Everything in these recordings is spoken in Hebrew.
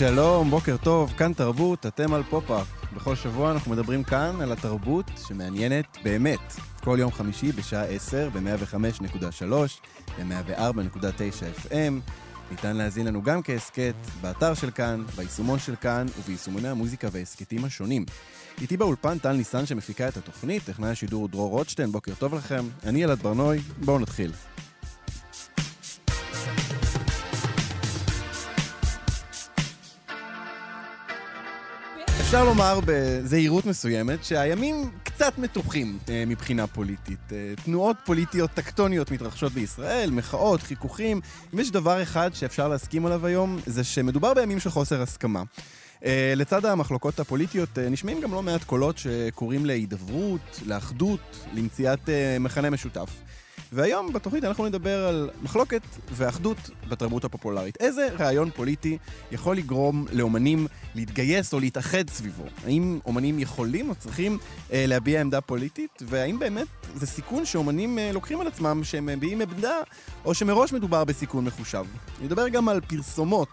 שלום, בוקר טוב, כאן תרבות, אתם על פופ-אפ. בכל שבוע אנחנו מדברים כאן על התרבות שמעניינת באמת. כל יום חמישי בשעה 10 ב-105.3, ב-104.9 FM. ניתן להאזין לנו גם כהסכת באתר של כאן, ביישומון של כאן וביישומוני המוזיקה וההסכתים השונים. איתי באולפן טל ניסן שמפיקה את התוכנית, טכנאי השידור דרור רוטשטיין, בוקר טוב לכם. אני אלעד ברנוי, בואו נתחיל. אפשר לומר בזהירות מסוימת שהימים קצת מתוחים אה, מבחינה פוליטית. אה, תנועות פוליטיות טקטוניות מתרחשות בישראל, מחאות, חיכוכים. אם יש דבר אחד שאפשר להסכים עליו היום, זה שמדובר בימים של חוסר הסכמה. אה, לצד המחלוקות הפוליטיות אה, נשמעים גם לא מעט קולות שקוראים להידברות, לאחדות, למציאת אה, מכנה משותף. והיום בתוכנית אנחנו נדבר על מחלוקת ואחדות בתרבות הפופולרית. איזה רעיון פוליטי יכול לגרום לאומנים להתגייס או להתאחד סביבו? האם אומנים יכולים או צריכים אה, להביע עמדה פוליטית? והאם באמת זה סיכון שאומנים אה, לוקחים על עצמם שהם מביעים עמדה, או שמראש מדובר בסיכון מחושב? נדבר גם על פרסומות.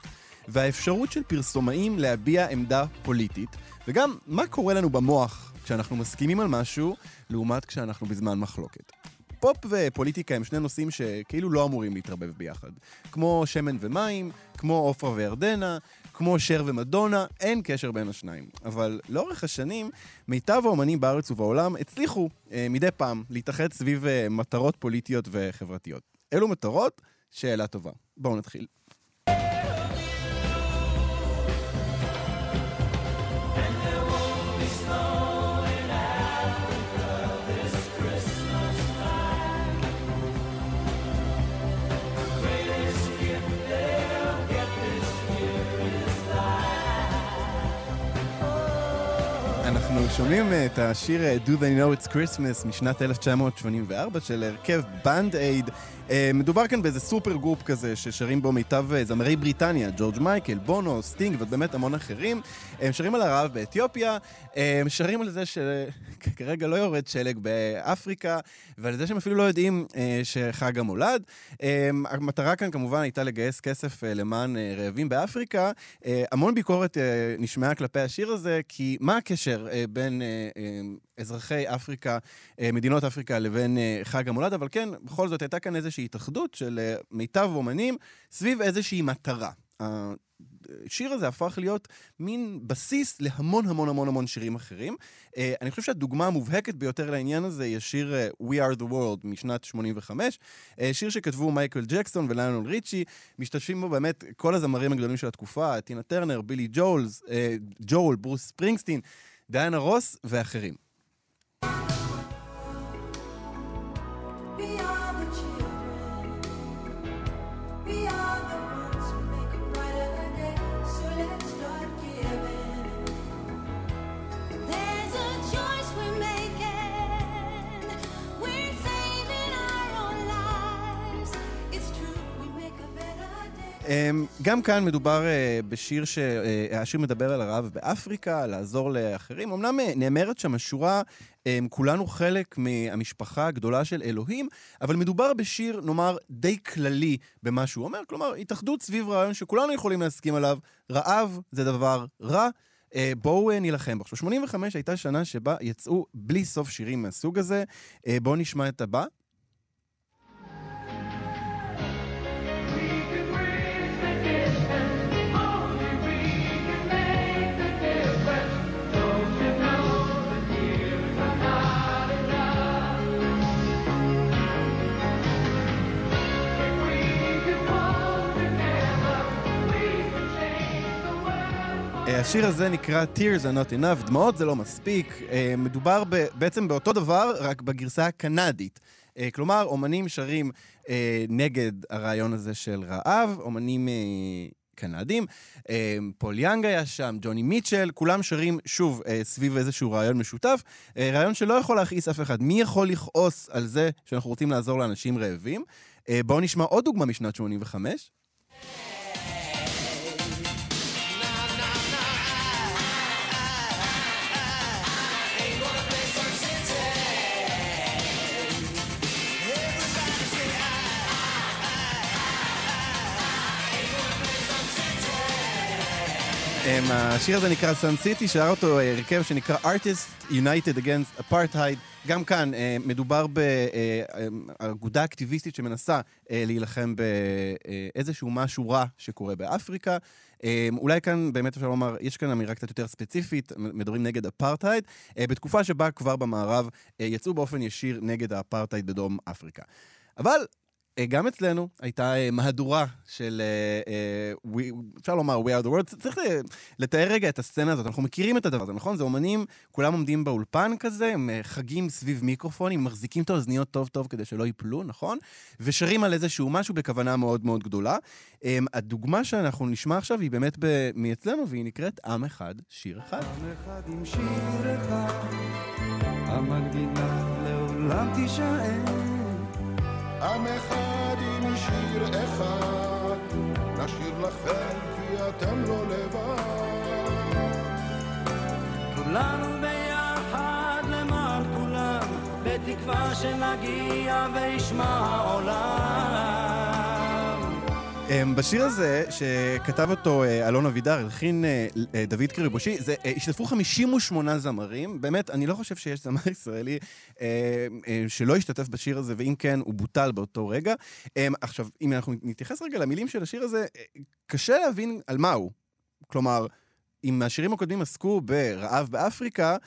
והאפשרות של פרסומאים להביע עמדה פוליטית, וגם מה קורה לנו במוח כשאנחנו מסכימים על משהו, לעומת כשאנחנו בזמן מחלוקת. פופ ופוליטיקה הם שני נושאים שכאילו לא אמורים להתערבב ביחד. כמו שמן ומים, כמו עופרה וירדנה, כמו שר ומדונה, אין קשר בין השניים. אבל לאורך השנים, מיטב האומנים בארץ ובעולם הצליחו אה, מדי פעם להתאחד סביב אה, מטרות פוליטיות וחברתיות. אלו מטרות? שאלה טובה. בואו נתחיל. שומעים אה, את השיר אה, Do They Know It's Christmas משנת 1984 של הרכב Band Aid. אה, מדובר כאן באיזה supergroup כזה ששרים בו מיטב זמרי בריטניה, ג'ורג' מייקל, בונו, סטינג ובאמת המון אחרים. הם שרים על הרעב באתיופיה, הם שרים על זה שכרגע לא יורד שלג באפריקה, ועל זה שהם אפילו לא יודעים שחג המולד. המטרה כאן כמובן הייתה לגייס כסף למען רעבים באפריקה. המון ביקורת נשמעה כלפי השיר הזה, כי מה הקשר בין אזרחי אפריקה, מדינות אפריקה לבין חג המולד, אבל כן, בכל זאת הייתה כאן איזושהי התאחדות של מיטב אומנים סביב איזושהי מטרה. השיר הזה הפך להיות מין בסיס להמון המון המון המון שירים אחרים. אני חושב שהדוגמה המובהקת ביותר לעניין הזה היא השיר We Are The World משנת 85, uh, שיר שכתבו מייקל ג'קסון וליונל ריצ'י, משתתפים בו באמת כל הזמרים הגדולים של התקופה, טינה טרנר, בילי ג'ולס, ג'ול, ברוס ספרינגסטין, דיאנה רוס ואחרים. גם כאן מדובר אה, בשיר שהשיר מדבר על הרעב באפריקה, לעזור לאחרים. אמנם אה, נאמרת שם השורה, אמ, כולנו חלק מהמשפחה הגדולה של אלוהים, אבל מדובר בשיר, נאמר, די כללי במה שהוא אומר. כלומר, התאחדות סביב רעיון שכולנו יכולים להסכים עליו, רעב זה דבר רע. אה, בואו נילחם בו. עכשיו, 85 הייתה שנה שבה יצאו בלי סוף שירים מהסוג הזה. בואו נשמע את הבא. השיר הזה נקרא Tears are not enough, דמעות זה לא מספיק. מדובר בעצם באותו דבר, רק בגרסה הקנדית. אה, כלומר, אומנים שרים אה, נגד הרעיון הזה של רעב, אומנים... אה, קנדים. אה, פול יאנג היה שם, ג'וני מיטשל, כולם שרים שוב אה, סביב איזשהו רעיון משותף. אה, רעיון שלא יכול להכעיס אף אחד. מי יכול לכעוס על זה שאנחנו רוצים לעזור לאנשים רעבים? אה, בואו נשמע עוד דוגמה משנת 85. השיר הזה נקרא Sun City, שר אותו אה, הרכב שנקרא Artists United Against Apartheid. גם כאן אה, מדובר באגודה אקטיביסטית שמנסה להילחם באיזשהו משהו רע שקורה באפריקה. אולי כאן באמת אפשר לומר, יש כאן אמירה קצת יותר ספציפית, מדברים נגד אפרטהייד, בתקופה שבה כבר במערב יצאו באופן ישיר נגד האפרטהייד בדרום אפריקה. אבל אה, גם אצלנו הייתה אה, מהדורה של, אה, אפשר לומר We are the world, צריך לתאר רגע את הסצנה הזאת, אנחנו מכירים את הדבר הזה, נכון? זה אומנים, כולם עומדים באולפן כזה, הם חגים סביב מיקרופונים, מחזיקים את האוזניות טוב טוב כדי שלא ייפלו, נכון? ושרים על איזשהו משהו בכוונה מאוד מאוד גדולה. הדוגמה שאנחנו נשמע עכשיו היא באמת מאצלנו, והיא נקראת עם אחד, שיר אחד. עם אחד עם שיר אחד, המנגינה לעולם תישאר. עם אחד עם שיר אחד, נשאיר לכם כי אתם לא לבד. כולנו ביחד למען כולם, בתקווה שנגיע וישמע העולם. אמ, בשיר הזה, שכתב אותו אה, אלון אבידר, הלחין אה, אה, דוד קריבושי, זה, השתתפו 58 זמרים. באמת, אני לא חושב שיש זמר ישראלי שלא השתתף בשיר הזה, ואם כן, הוא בוטל באותו רגע. אמ, עכשיו, אם אנחנו נתייחס רגע למילים של השיר הזה, קשה להבין על מה הוא. כלומר, אם השירים הקודמים עסקו ברעב באפריקה,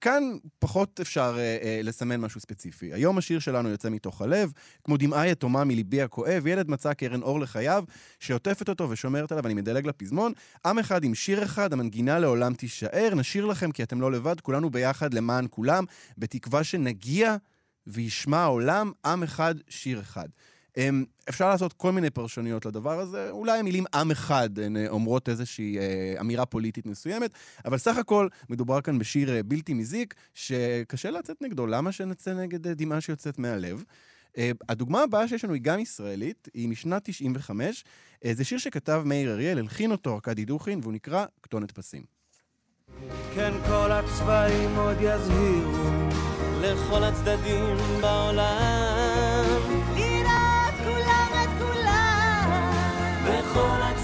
כאן פחות אפשר אה, אה, לסמן משהו ספציפי. היום השיר שלנו יוצא מתוך הלב, כמו דמעה יתומה מליבי הכואב, ילד מצא קרן אור לחייו, שעוטפת אותו ושומרת עליו, אני מדלג לפזמון. עם אחד עם שיר אחד, המנגינה לעולם תישאר, נשיר לכם כי אתם לא לבד, כולנו ביחד למען כולם, בתקווה שנגיע וישמע העולם, עם אחד, שיר אחד. אמ, אפשר לעשות כל מיני פרשנויות לדבר הזה, אולי המילים עם אחד הן אה, אומרות איזושהי אה, אמירה פוליטית מסוימת, אבל סך הכל מדובר כאן בשיר אה, בלתי מזיק, שקשה לצאת נגדו, למה שנצא נגד דמעה שיוצאת מהלב? הדוגמה הבאה שיש לנו היא גם ישראלית, היא משנת 95. זה שיר שכתב מאיר אריאל, הלחין אותו ארכדי דוכין, והוא נקרא כתונת פסים. כן, כל הצבעים עוד יזהירו לכל הצדדים בעולם.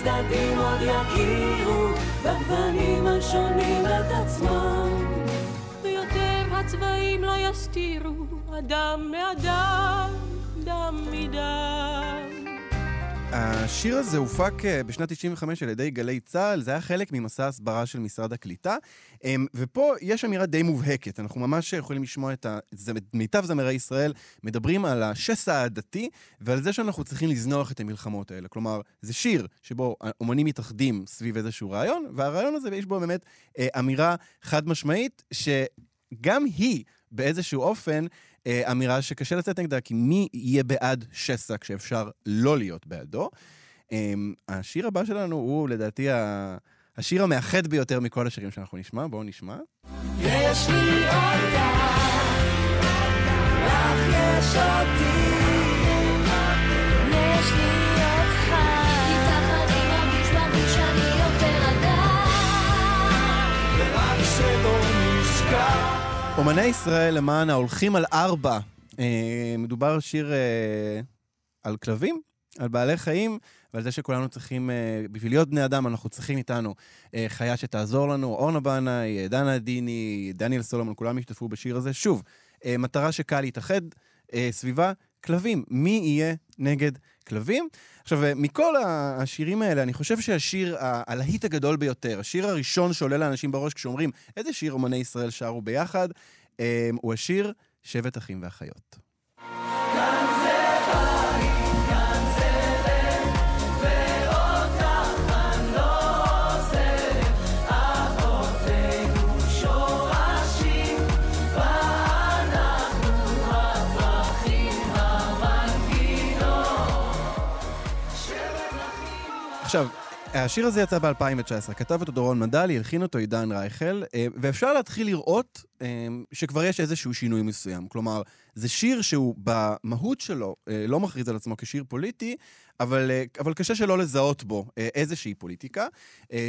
הצדדים עוד יכירו בגוונים השונים את עצמם. ויותר הצבעים לא יסתירו אדם מאדם, דם מדם. השיר הזה הופק אה, בשנת 95 על ידי גלי צה"ל, זה היה חלק ממסע הסברה של משרד הקליטה. אמ, ופה יש אמירה די מובהקת, אנחנו ממש יכולים לשמוע את ה... מיטב זמרי ישראל מדברים על השסע העדתי ועל זה שאנחנו צריכים לזנוח את המלחמות האלה. כלומר, זה שיר שבו אומנים מתאחדים סביב איזשהו רעיון, והרעיון הזה, יש בו באמת אה, אמירה חד משמעית, שגם היא באיזשהו אופן אמירה שקשה לצאת נגדה, כי מי יהיה בעד שסע כשאפשר לא להיות בעדו? אה, השיר הבא שלנו הוא לדעתי. השיר המאחד ביותר מכל השירים שאנחנו נשמע, בואו נשמע. יש לי אותה, לך יש אותי, אומני ישראל למען ההולכים על ארבע. אה, מדובר שיר אה, על כלבים, על בעלי חיים, ועל זה שכולנו צריכים, אה, בשביל להיות בני אדם, אנחנו צריכים איתנו חיה שתעזור לנו, אורנה בנאי, דנה דיני, דניאל סולומון, כולם השתתפו בשיר הזה. שוב, מטרה שקל להתאחד סביבה, כלבים. מי יהיה נגד כלבים? עכשיו, מכל השירים האלה, אני חושב שהשיר, הלהיט הגדול ביותר, השיר הראשון שעולה לאנשים בראש כשאומרים איזה שיר אומני ישראל שרו ביחד, הוא השיר שבט אחים ואחיות. עכשיו, השיר הזה יצא ב-2019, כתב אותו דורון מדלי, הלחין אותו עידן רייכל, אה, ואפשר להתחיל לראות שכבר יש איזשהו שינוי מסוים. כלומר, זה שיר שהוא במהות שלו אה, לא מכריז על עצמו כשיר פוליטי, אבל, אה, אבל קשה שלא לזהות בו אה, איזושהי פוליטיקה.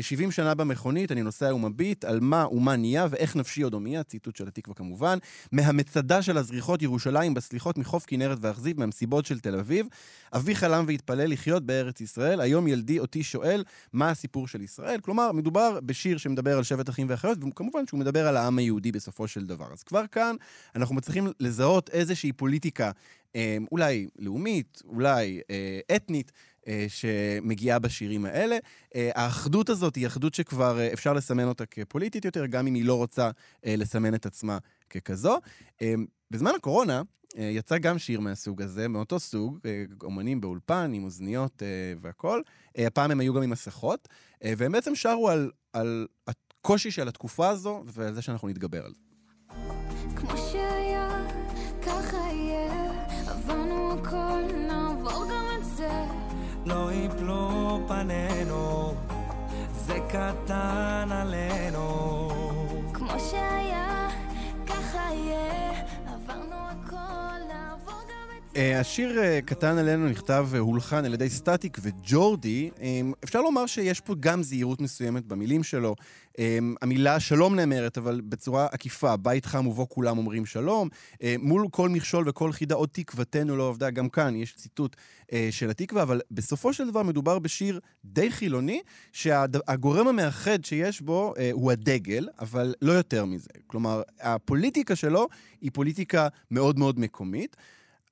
70 שנה במכונית, אני נוסע ומביט על מה ומה נהיה ואיך נפשי עוד הומייה, ציטוט של התקווה כמובן. מהמצדה של הזריחות ירושלים בסליחות מחוף כנרת ואכזיב, מהמסיבות של תל אביב. אבי חלם והתפלל לחיות בארץ ישראל, היום ילדי אותי שואל מה הסיפור של ישראל. כלומר, מדובר בשיר שמדבר על שבט אחים ואחיות, וכמובן שהוא מדבר על העם היהודי בסופו של דבר. אז כבר כאן אנחנו מצליחים לזהות איזושהי פוליטיקה, אה, אולי לאומית, אולי אה, אתנית, אה, שמגיעה בשירים האלה. האחדות הזאת היא אחדות שכבר אפשר לסמן אותה כפוליטית יותר, גם אם היא לא רוצה לסמן את עצמה ככזו. בזמן הקורונה, יצא גם שיר מהסוג הזה, מאותו סוג, אומנים באולפן, עם אוזניות והכול. הפעם הם היו גם עם מסכות, והם בעצם שרו על, על הקושי של התקופה הזו, ועל זה שאנחנו נתגבר על זה. כמו שהיה, ככה יהיה, עברנו הכל, נעבור גם את זה. לא יפלו פנינו, זה קטן עלינו. כמו שהיה, ככה יהיה, השיר uh, קטן עלינו נכתב והולחן על ידי סטטיק וג'ורדי. Um, אפשר לומר שיש פה גם זהירות מסוימת במילים שלו. אמ, המילה שלום נאמרת, אבל בצורה עקיפה, בית חם ובו כולם אומרים שלום. אה, מול כל מכשול וכל חידה עוד תקוותנו לא עבדה, גם כאן יש ציטוט אה, של התקווה, אבל בסופו של דבר מדובר בשיר די חילוני, שהגורם המאחד שיש בו אה, הוא הדגל, אבל לא יותר מזה. כלומר, הפוליטיקה שלו היא פוליטיקה מאוד מאוד מקומית.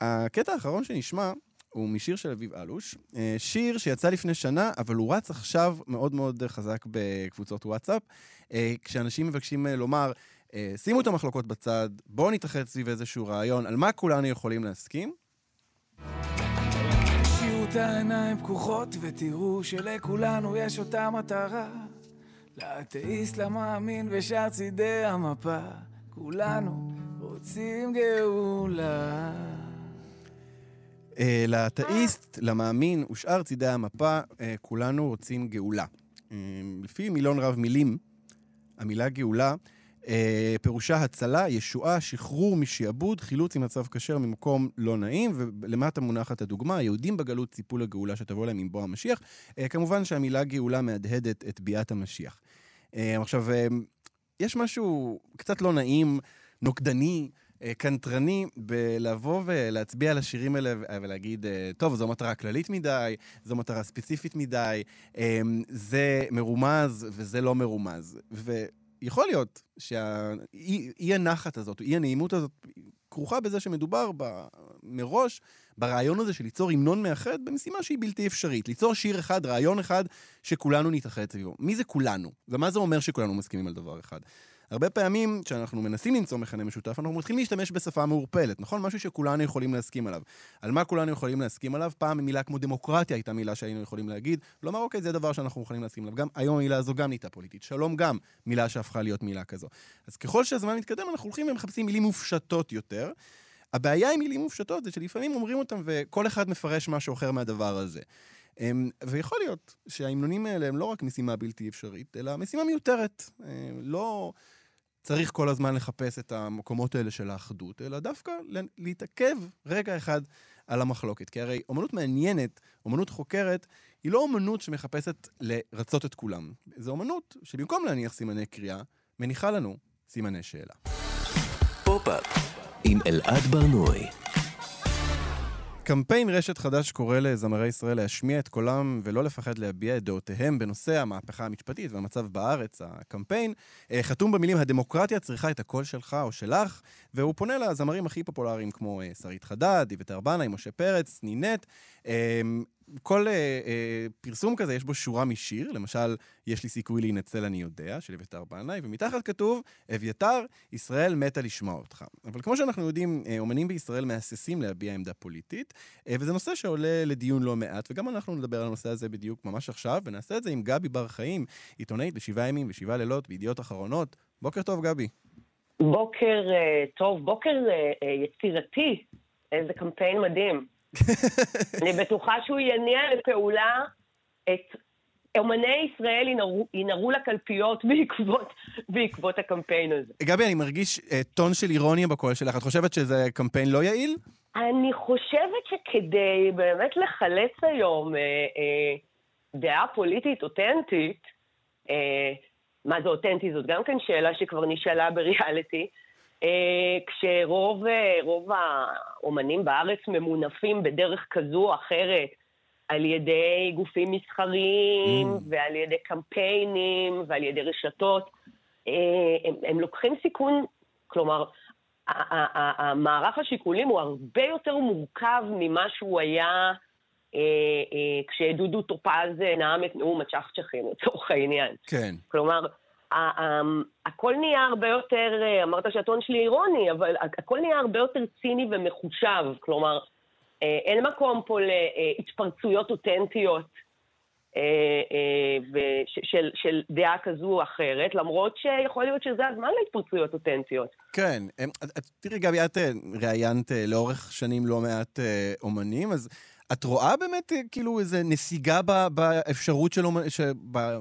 הקטע האחרון שנשמע הוא משיר של אביב אלוש. אה, שיר שיצא לפני שנה, אבל הוא רץ עכשיו מאוד מאוד חזק בקבוצות וואטסאפ. אה, כשאנשים מבקשים אה, לומר, שימו את המחלוקות בצד, בואו נתאחד סביב איזשהו רעיון, על מה כולנו יכולים להסכים. תשאירו את העיניים פקוחות ותראו שלכולנו יש אותה מטרה. לאתאיסט, למאמין ושאר צידי המפה, כולנו רוצים גאולה. אה, לאתאיסט, למאמין ושאר צידי המפה, אה, כולנו רוצים גאולה. אה, לפי מילון רב מילים, המילה גאולה פירושה הצלה, ישועה, שחרור משעבוד, חילוץ ממצב כשר ממקום לא נעים, ולמטה מונחת הדוגמה, היהודים בגלות ציפו לגאולה שתבוא להם עם בוא המשיח. כמובן שהמילה גאולה מהדהדת את ביאת המשיח. עכשיו, יש משהו קצת לא נעים, נוקדני, קנטרני בלבוא ולהצביע על השירים האלה ולהגיד, אה, טוב, זו מטרה כללית מדי, זו מטרה ספציפית מדי, זה מרומז וזה לא מרומז. ויכול להיות שהאי הנחת הזאת, אי הנעימות הזאת, כרוכה בזה שמדובר ב, מראש ברעיון הזה של ליצור המנון מאחד במשימה שהיא בלתי אפשרית. ליצור שיר אחד, רעיון אחד, שכולנו נתאחד סביבו. מי זה כולנו? ומה זה אומר שכולנו מסכימים על דבר אחד? הרבה פעמים, כשאנחנו מנסים למצוא מכנה משותף, אנחנו מתחילים להשתמש בשפה מעורפלת, נכון? משהו שכולנו יכולים להסכים עליו. על מה כולנו יכולים להסכים עליו? פעם מילה כמו דמוקרטיה הייתה מילה שהיינו יכולים להגיד, לומר, אוקיי, זה דבר שאנחנו יכולים להסכים עליו. גם היום המילה הזו גם נהייתה פוליטית. שלום גם מילה שהפכה להיות מילה כזו. אז ככל שהזמן מתקדם, אנחנו הולכים ומחפשים מילים מופשטות יותר. הבעיה עם מילים מופשטות זה שלפעמים אומרים אותם וכל אחד מפרש משהו אחר מהדבר הזה. אמ, ויכול להיות שההמנונים האלה הם לא רק משימה בלתי אפשרית, אלא משימה מיותרת. אמ, לא... צריך כל הזמן לחפש את המקומות האלה של האחדות, אלא דווקא להתעכב רגע אחד על המחלוקת. כי הרי אומנות מעניינת, אומנות חוקרת, היא לא אומנות שמחפשת לרצות את כולם. זו אומנות שבמקום להניח סימני קריאה, מניחה לנו סימני שאלה. פופ-אפ עם אלעד בר-נוי קמפיין רשת חדש קורא לזמרי ישראל להשמיע את קולם ולא לפחד להביע את דעותיהם בנושא המהפכה המשפטית והמצב בארץ. הקמפיין אה, חתום במילים הדמוקרטיה צריכה את הקול שלך או שלך, והוא פונה לזמרים הכי פופולריים כמו אה, שרית חדד, איווט ארבנה, משה פרץ, נינט. כל אה, אה, פרסום כזה יש בו שורה משיר, למשל, יש לי סיכוי להינצל אני יודע, של אביתר בנאי, ומתחת כתוב, אביתר, ישראל מתה לשמוע אותך. אבל כמו שאנחנו יודעים, אה, אומנים בישראל מהססים להביע עמדה פוליטית, אה, וזה נושא שעולה לדיון לא מעט, וגם אנחנו נדבר על הנושא הזה בדיוק ממש עכשיו, ונעשה את זה עם גבי בר חיים, עיתונאית בשבעה ימים ושבעה לילות בידיעות אחרונות. בוקר טוב, גבי. בוקר uh, טוב, בוקר uh, יצירתי, איזה קמפיין מדהים. אני בטוחה שהוא יניע לפעולה את אומני ישראל ינהרו, ינהרו לקלפיות בעקבות, בעקבות הקמפיין הזה. גבי, אני מרגיש אה, טון של אירוניה בקול שלך. את חושבת שזה קמפיין לא יעיל? אני חושבת שכדי באמת לחלץ היום אה, אה, דעה פוליטית אותנטית, אה, מה זה אותנטי? זאת גם כן שאלה שכבר נשאלה בריאליטי. אה, כשרוב אה, רוב האומנים בארץ ממונפים בדרך כזו או אחרת על ידי גופים מסחריים mm. ועל ידי קמפיינים ועל ידי רשתות, אה, הם, הם לוקחים סיכון, כלומר, המערך השיקולים הוא הרבה יותר מורכב ממה שהוא היה אה, אה, כשדודו טופז נאם את נאום הצ'חצ'חים, לצורך העניין. כן. כלומר, הכל נהיה הרבה יותר, אה, אמרת שהטון שלי אירוני, אבל הכל נהיה הרבה יותר ציני ומחושב. כלומר, אה, אין מקום פה להתפרצויות אותנטיות אה, של, של דעה כזו או אחרת, למרות שיכול להיות שזה הזמן להתפרצויות אותנטיות. כן. תראי, גבי, את ראיינת לאורך שנים לא מעט אומנים, אז את רואה באמת אה, כאילו איזה נסיגה באפשרות שלו,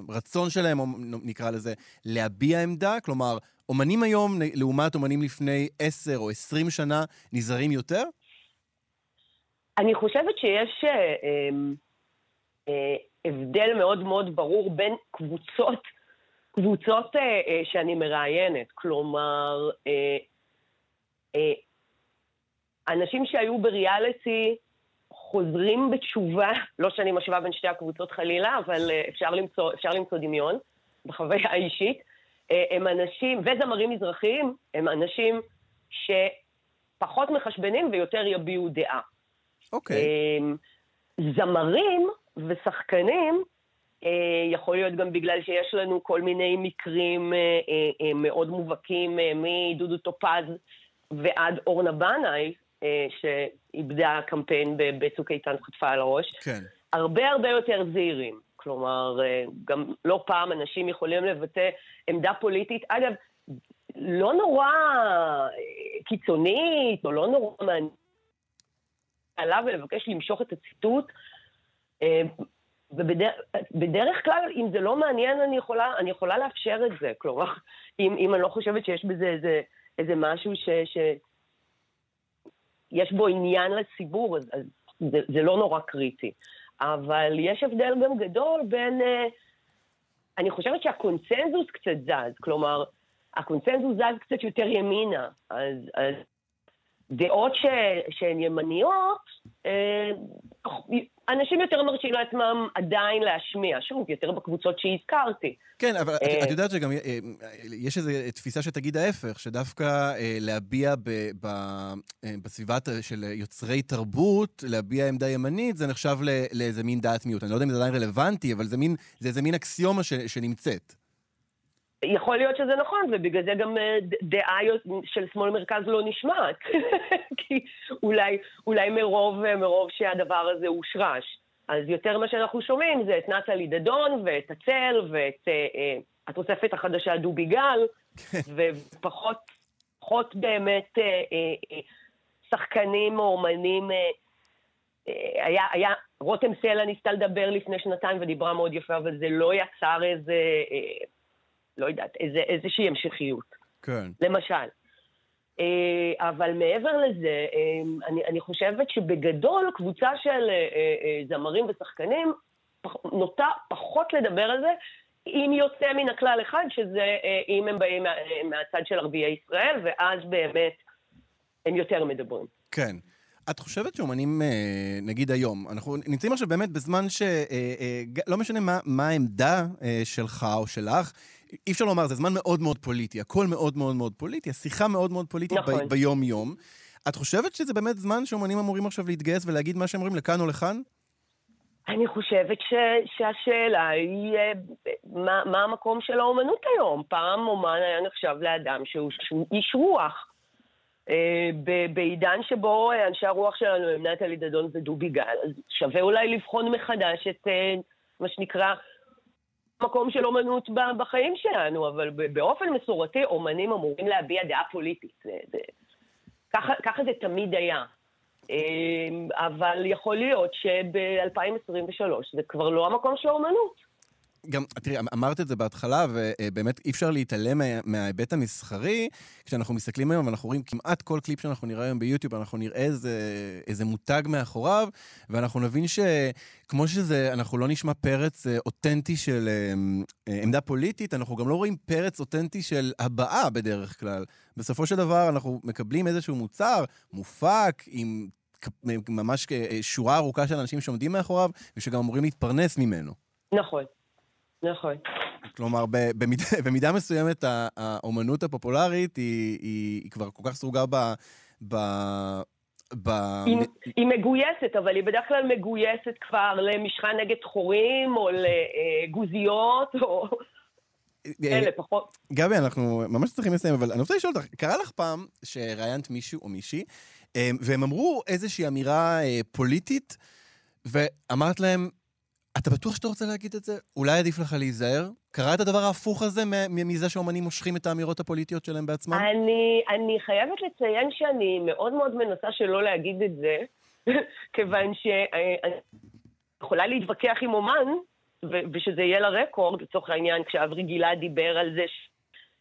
ברצון שלהם, נקרא לזה, להביע עמדה? כלומר, אומנים היום, לעומת אומנים לפני עשר או עשרים שנה, נזהרים יותר? אני חושבת שיש אה, אמ, אה, הבדל מאוד מאוד ברור בין קבוצות, קבוצות אה, אה, שאני מראיינת. כלומר, אה, אה, אנשים שהיו בריאליטי, חוזרים בתשובה, לא שאני משווה בין שתי הקבוצות חלילה, אבל אה, אפשר למצוא, אפשר למצוא דמיון בחוויה האישית. אה, הם אנשים, וזמרים מזרחיים, הם אנשים שפחות מחשבנים ויותר יביעו דעה. אוקיי. Okay. אה, זמרים ושחקנים, יכול להיות גם בגלל שיש לנו כל מיני מקרים מאוד מובהקים, מדודו טופז ועד אורנה בנאי, אה, שאיבדה קמפיין בצוק איתן חטפה על הראש. כן. הרבה הרבה יותר זהירים. כלומר, אה, גם לא פעם אנשים יכולים לבטא עמדה פוליטית. אגב, לא נורא אה, קיצונית, או לא נורא מעניינת עליו ולבקש למשוך את הציטוט. ובדרך כלל, אם זה לא מעניין, אני יכולה, אני יכולה לאפשר את זה. כלומר, אם, אם אני לא חושבת שיש בזה איזה, איזה משהו ש, ש, יש בו עניין לציבור, אז, אז זה, זה לא נורא קריטי. אבל יש הבדל גם גדול בין... Uh, אני חושבת שהקונצנזוס קצת זז, כלומר, הקונצנזוס זז קצת יותר ימינה, אז, אז דעות ש, שהן ימניות, אה, אנשים יותר מרשים לעצמם עדיין להשמיע, שוב, יותר בקבוצות שהזכרתי. כן, אבל את, את יודעת שגם אה, יש איזו תפיסה שתגיד ההפך, שדווקא אה, להביע ב, ב, בסביבה של יוצרי תרבות, להביע עמדה ימנית, זה נחשב לאיזה מין דעת מיעוט. אני לא יודע אם זה עדיין רלוונטי, אבל זה, מין, זה איזה מין אקסיומה ש, שנמצאת. יכול להיות שזה נכון, ובגלל זה גם אה, דעה של שמאל מרכז לא נשמעת. כי אולי, אולי מרוב, אה, מרוב שהדבר הזה הושרש. אז יותר מה שאנחנו שומעים זה את נטלי דדון ואת הצל ואת אה, אה, התוספת החדשה דובי גל, כן. ופחות פחות באמת אה, אה, שחקנים או אומנים. אה, היה, היה, רותם סלע ניסתה לדבר לפני שנתיים ודיברה מאוד יפה, אבל זה לא יצר איזה... לא יודעת, איזה, איזושהי המשכיות. כן. למשל. אה, אבל מעבר לזה, אה, אני, אני חושבת שבגדול קבוצה של אה, זמרים ושחקנים נוטה פחות לדבר על זה, אם יוצא מן הכלל אחד, שזה אם הם באים מה, מהצד של ערביי ישראל, ואז באמת הם יותר מדברים. כן. את חושבת שאומנים, נגיד היום, אנחנו נמצאים עכשיו באמת בזמן שלא משנה מה, מה העמדה שלך או שלך, אי אפשר לומר, זה זמן מאוד מאוד פוליטי, הכל מאוד מאוד מאוד פוליטי, השיחה מאוד מאוד פוליטית נכון. ב- ביום-יום. את חושבת שזה באמת זמן שאומנים אמורים עכשיו להתגייס ולהגיד מה שהם אומרים לכאן או לכאן? אני חושבת ש, שהשאלה היא אה, מה, מה המקום של האומנות היום. פעם אומן היה נחשב לאדם שהוא, שהוא איש רוח. אה, בעידן שבו אנשי הרוח שלנו הם נטלי דדון ודובי גל, אז שווה אולי לבחון מחדש את אה, מה שנקרא מקום של אומנות בחיים שלנו, אבל באופן מסורתי אומנים אמורים להביע דעה פוליטית. זה, זה, ככה, ככה זה תמיד היה. אמ, אבל יכול להיות שב-2023 זה כבר לא המקום של האומנות. גם, תראי, אמרת את זה בהתחלה, ובאמת אי אפשר להתעלם מה, מההיבט המסחרי. כשאנחנו מסתכלים היום ואנחנו רואים כמעט כל קליפ שאנחנו נראה היום ביוטיוב, אנחנו נראה איזה, איזה מותג מאחוריו, ואנחנו נבין שכמו שזה, אנחנו לא נשמע פרץ אה, אותנטי של אה, אה, עמדה פוליטית, אנחנו גם לא רואים פרץ אותנטי של הבעה בדרך כלל. בסופו של דבר אנחנו מקבלים איזשהו מוצר מופק עם ממש שורה ארוכה של אנשים שעומדים מאחוריו, ושגם אמורים להתפרנס ממנו. נכון, נכון. כלומר, במידה, במידה מסוימת האומנות הפופולרית היא, היא, היא כבר כל כך סרוגה ב... ב... ב... היא, היא מגויסת, אבל היא בדרך כלל מגויסת כבר למשחה נגד חורים, או לגוזיות, או... אה, אלה פחות. גבי, אנחנו ממש צריכים לסיים, אבל אני רוצה לשאול אותך, קרה לך פעם שראיינת מישהו או מישהי, אה, והם אמרו איזושהי אמירה אה, פוליטית, ואמרת להם, אתה בטוח שאתה רוצה להגיד את זה? אולי עדיף לך להיזהר? קרה את הדבר ההפוך הזה מזה שאומנים מושכים את האמירות הפוליטיות שלהם בעצמם? אני, אני חייבת לציין שאני מאוד מאוד מנסה שלא להגיד את זה, כיוון שאני יכולה להתווכח עם אומן, ושזה יהיה לרקורד, לצורך העניין, כשאברי גלעד דיבר על זה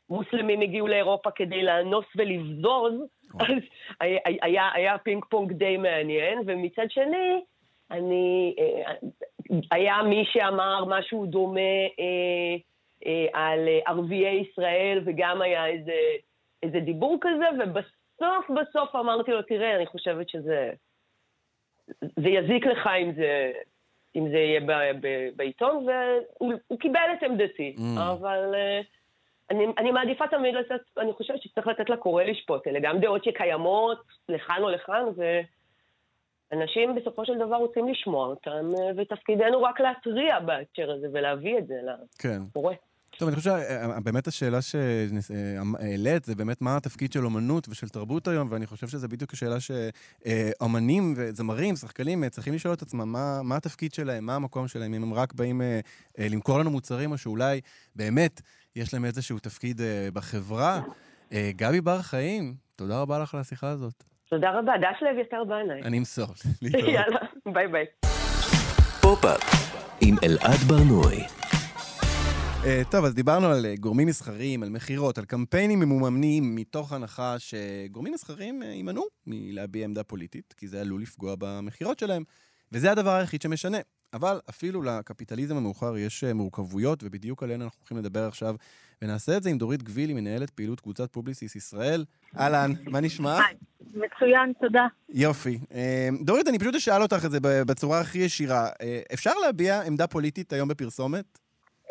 שמוסלמים הגיעו לאירופה כדי לאנוס ולבזוז, אז היה, היה, היה פינג פונג די מעניין, ומצד שני, אני, אה, היה מי שאמר משהו דומה אה, אה, על ערביי ישראל, וגם היה איזה, איזה דיבור כזה, ובסוף בסוף אמרתי לו, תראה, אני חושבת שזה... זה יזיק לך אם זה, אם זה יהיה ב, ב, בעיתון, והוא קיבל את עמדתי, mm. אבל... Uh, אני, אני מעדיפה תמיד לתת, אני חושבת שצריך לתת לקורא לשפוט. אלה גם דעות שקיימות לכאן או לכאן, ואנשים בסופו של דבר רוצים לשמוע אותם, ותפקידנו רק להתריע בהקשר הזה ולהביא את זה לקורא. כן. טוב, אני חושב שבאמת השאלה שהעלית זה באמת מה התפקיד של אומנות ושל תרבות היום, ואני חושב שזו בדיוק השאלה שאומנים וזמרים, שחקנים, צריכים לשאול את עצמם מה, מה התפקיד שלהם, מה המקום שלהם, אם הם רק באים אה, אה, למכור לנו מוצרים, או שאולי באמת יש להם איזשהו תפקיד אה, בחברה. גבי בר חיים, תודה רבה לך על השיחה הזאת. תודה רבה, דש לאביתר בנאי. אני אמסור. יאללה, ביי ביי. פופ-אפ עם אלעד בר-נוי. Uh, טוב, אז דיברנו על uh, גורמים מסחריים, על מכירות, על קמפיינים ממומנים, מתוך הנחה שגורמים מסחריים uh, יימנעו מלהביע עמדה פוליטית, כי זה עלול לפגוע במכירות שלהם, וזה הדבר היחיד שמשנה. אבל אפילו לקפיטליזם המאוחר יש uh, מורכבויות, ובדיוק עליהן אנחנו הולכים לדבר עכשיו, ונעשה את זה עם דורית גבילי, מנהלת פעילות קבוצת פובליסיס ישראל. אהלן, מה נשמע? מצוין, תודה. יופי. דורית, אני פשוט אשאל אותך את זה בצורה הכי ישירה. אפשר להביע עמדה פוליטית היום בפרסומת?